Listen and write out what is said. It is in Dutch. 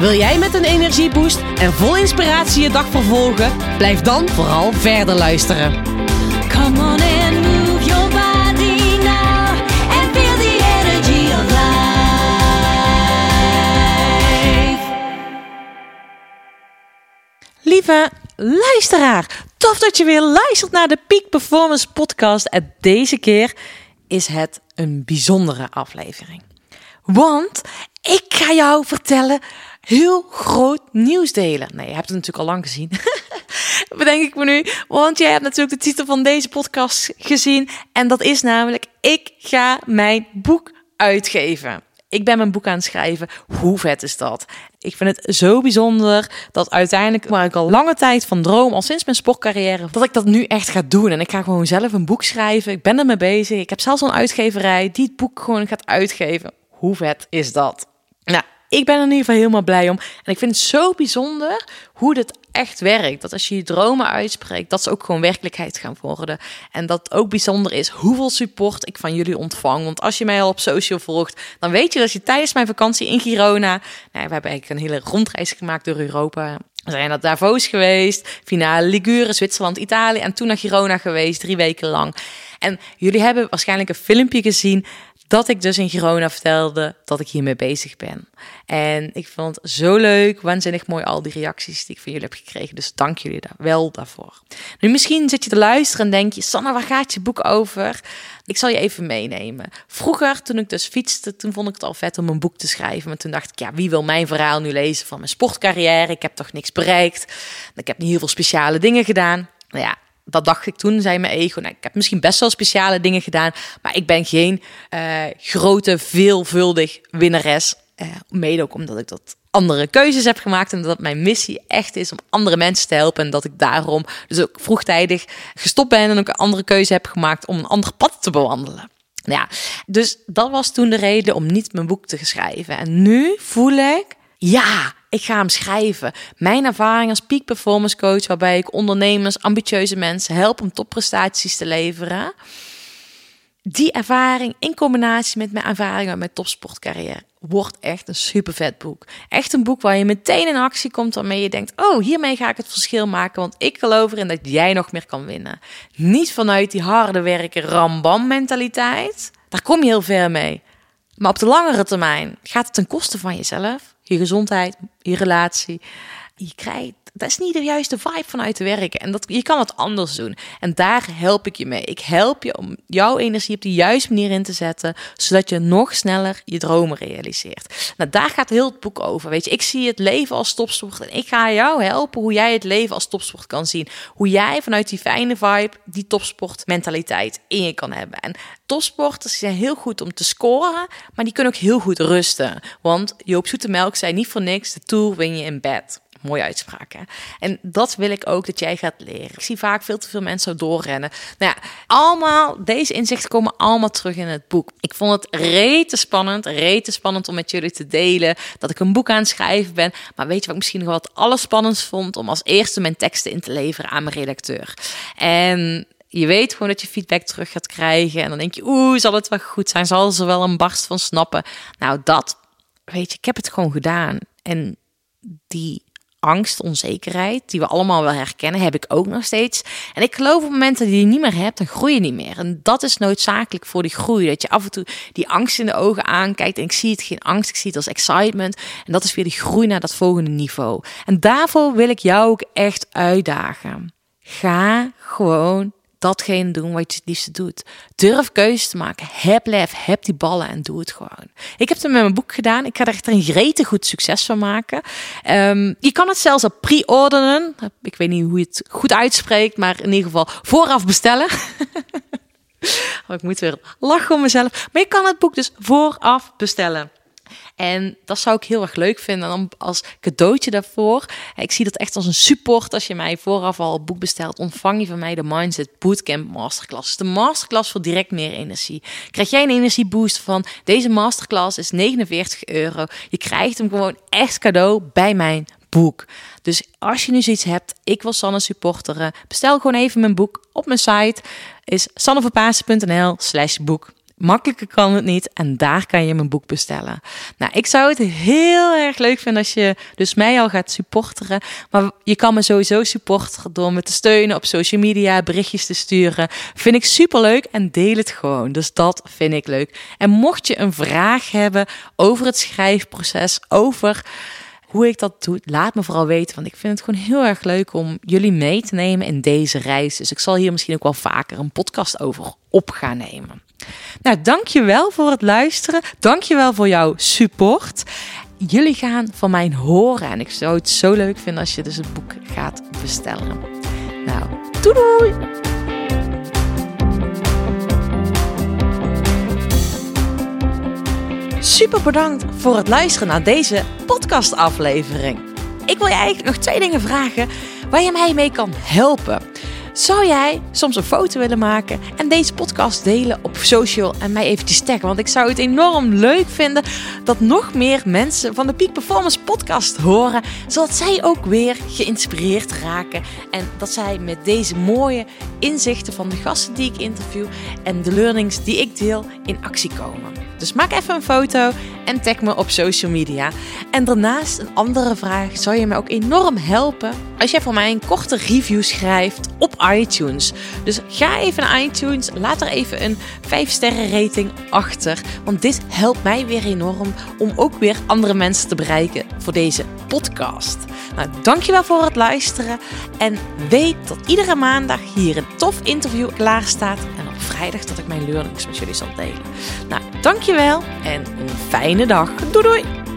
Wil jij met een energieboost en vol inspiratie je dag vervolgen? Blijf dan vooral verder luisteren. Come on and move your body now and feel the energy of life. Lieve luisteraar, tof dat je weer luistert naar de Peak Performance Podcast. En deze keer is het een bijzondere aflevering. Want ik ga jou vertellen heel groot nieuws delen. Nee, je hebt het natuurlijk al lang gezien. Bedenk ik me nu. Want jij hebt natuurlijk de titel van deze podcast gezien. En dat is namelijk: Ik ga mijn boek uitgeven. Ik ben mijn boek aan het schrijven. Hoe vet is dat? Ik vind het zo bijzonder dat uiteindelijk, waar ik al lange tijd van droom, al sinds mijn sportcarrière, dat ik dat nu echt ga doen. En ik ga gewoon zelf een boek schrijven. Ik ben ermee bezig. Ik heb zelfs een uitgeverij die het boek gewoon gaat uitgeven. Hoe vet is dat? Nou, ik ben er in ieder geval helemaal blij om. En ik vind het zo bijzonder hoe dit echt werkt. Dat als je je dromen uitspreekt, dat ze ook gewoon werkelijkheid gaan worden. En dat ook bijzonder is hoeveel support ik van jullie ontvang. Want als je mij al op social volgt, dan weet je dat je tijdens mijn vakantie in Girona... Nou, we hebben eigenlijk een hele rondreis gemaakt door Europa... We zijn naar Davos geweest, finale Ligure, Zwitserland, Italië en toen naar Girona geweest, drie weken lang. En jullie hebben waarschijnlijk een filmpje gezien dat ik dus in Girona vertelde dat ik hiermee bezig ben. En ik vond het zo leuk, waanzinnig mooi al die reacties die ik van jullie heb gekregen. Dus dank jullie daar wel daarvoor. Nu misschien zit je te luisteren en denk je, Sanne, waar gaat je boek over? Ik zal je even meenemen. Vroeger, toen ik dus fietste, toen vond ik het al vet om een boek te schrijven. Maar toen dacht ik, ja, wie wil mijn verhaal nu lezen van mijn sportcarrière? Ik heb toch niks bereikt. Ik heb niet heel veel speciale dingen gedaan. Nou ja, dat dacht ik toen, zei mijn ego. Nou, ik heb misschien best wel speciale dingen gedaan, maar ik ben geen uh, grote, veelvuldig winnares. Uh, mede ook omdat ik dat andere keuzes heb gemaakt en dat mijn missie echt is om andere mensen te helpen en dat ik daarom dus ook vroegtijdig gestopt ben en ook een andere keuze heb gemaakt om een ander pad te bewandelen. Nou ja, dus dat was toen de reden om niet mijn boek te schrijven. En nu voel ik, ja, ik ga hem schrijven. Mijn ervaring als peak performance coach, waarbij ik ondernemers, ambitieuze mensen help om topprestaties te leveren. Die ervaring in combinatie met mijn ervaring met mijn topsportcarrière wordt echt een super vet boek. Echt een boek waar je meteen in actie komt, waarmee je denkt: Oh, hiermee ga ik het verschil maken. Want ik geloof erin dat jij nog meer kan winnen. Niet vanuit die harde werken, rambam mentaliteit. Daar kom je heel ver mee. Maar op de langere termijn gaat het ten koste van jezelf je gezondheid, je relatie. Je krijgt, dat is niet de juiste vibe vanuit werken. En dat, je kan het anders doen. En daar help ik je mee. Ik help je om jouw energie op de juiste manier in te zetten, zodat je nog sneller je dromen realiseert. Nou, daar gaat heel het boek over. Weet je, ik zie het leven als topsport en ik ga jou helpen hoe jij het leven als topsport kan zien. Hoe jij vanuit die fijne vibe die topsportmentaliteit in je kan hebben. En topsporters zijn heel goed om te scoren, maar die kunnen ook heel goed rusten. Want Joop Zoetemelk zei niet voor niks, de Tour win je in bed. Mooie uitspraak, hè? En dat wil ik ook dat jij gaat leren. Ik zie vaak veel te veel mensen doorrennen. Nou ja, allemaal, deze inzichten komen allemaal terug in het boek. Ik vond het rete spannend, rete spannend om met jullie te delen dat ik een boek aan het schrijven ben. Maar weet je wat ik misschien nog het allerspannendst vond? Om als eerste mijn teksten in te leveren aan mijn redacteur. En je weet gewoon dat je feedback terug gaat krijgen. En dan denk je, oeh, zal het wel goed zijn? Zal ze wel een barst van snappen? Nou, dat, weet je, ik heb het gewoon gedaan. En die angst, onzekerheid, die we allemaal wel herkennen, heb ik ook nog steeds. En ik geloof op momenten die je niet meer hebt, dan groei je niet meer. En dat is noodzakelijk voor die groei. Dat je af en toe die angst in de ogen aankijkt. En ik zie het geen angst, ik zie het als excitement. En dat is weer die groei naar dat volgende niveau. En daarvoor wil ik jou ook echt uitdagen. Ga gewoon datgene doen wat je het liefste doet. Durf keuzes te maken. Heb lef, heb die ballen en doe het gewoon. Ik heb het met mijn boek gedaan. Ik ga er echt een gretig goed succes van maken. Um, je kan het zelfs op pre-orderen. Ik weet niet hoe je het goed uitspreekt, maar in ieder geval vooraf bestellen. oh, ik moet weer lachen om mezelf. Maar je kan het boek dus vooraf bestellen. En dat zou ik heel erg leuk vinden. En dan als cadeautje daarvoor. Ik zie dat echt als een support. Als je mij vooraf al een boek bestelt, ontvang je van mij de Mindset Bootcamp Masterclass. De masterclass voor direct meer energie. Krijg jij een energieboost van deze masterclass is 49 euro. Je krijgt hem gewoon echt cadeau bij mijn boek. Dus als je nu zoiets hebt, ik wil Sanne supporteren, bestel gewoon even mijn boek op mijn site. Is sanneverpaasen.nl slash boek. Makkelijker kan het niet en daar kan je mijn boek bestellen. Nou, ik zou het heel erg leuk vinden als je dus mij al gaat supporteren. Maar je kan me sowieso supporteren door me te steunen op social media, berichtjes te sturen. Vind ik super leuk en deel het gewoon. Dus dat vind ik leuk. En mocht je een vraag hebben over het schrijfproces, over hoe ik dat doe, laat me vooral weten. Want ik vind het gewoon heel erg leuk om jullie mee te nemen in deze reis. Dus ik zal hier misschien ook wel vaker een podcast over op gaan nemen. Nou, dankjewel voor het luisteren. Dankjewel voor jouw support. Jullie gaan van mij horen. En ik zou het zo leuk vinden als je dus het boek gaat bestellen. Nou, doei doei! Super bedankt voor het luisteren naar deze podcastaflevering. Ik wil je eigenlijk nog twee dingen vragen waar je mij mee kan helpen. Zou jij soms een foto willen maken en deze podcast delen op social en mij eventjes taggen? Want ik zou het enorm leuk vinden dat nog meer mensen van de Peak Performance podcast horen, zodat zij ook weer geïnspireerd raken en dat zij met deze mooie inzichten van de gasten die ik interview en de learnings die ik deel in actie komen. Dus maak even een foto en tag me op social media. En daarnaast een andere vraag zou je mij ook enorm helpen als jij voor mij een korte review schrijft op iTunes. Dus ga even naar iTunes, laat er even een 5 sterren rating achter, want dit helpt mij weer enorm om ook weer andere mensen te bereiken voor deze podcast. Nou, dankjewel voor het luisteren en weet dat iedere maandag hier een tof interview klaar staat vrijdag dat ik mijn learnings met jullie zal delen. Nou, dankjewel en een fijne dag. Doei doei!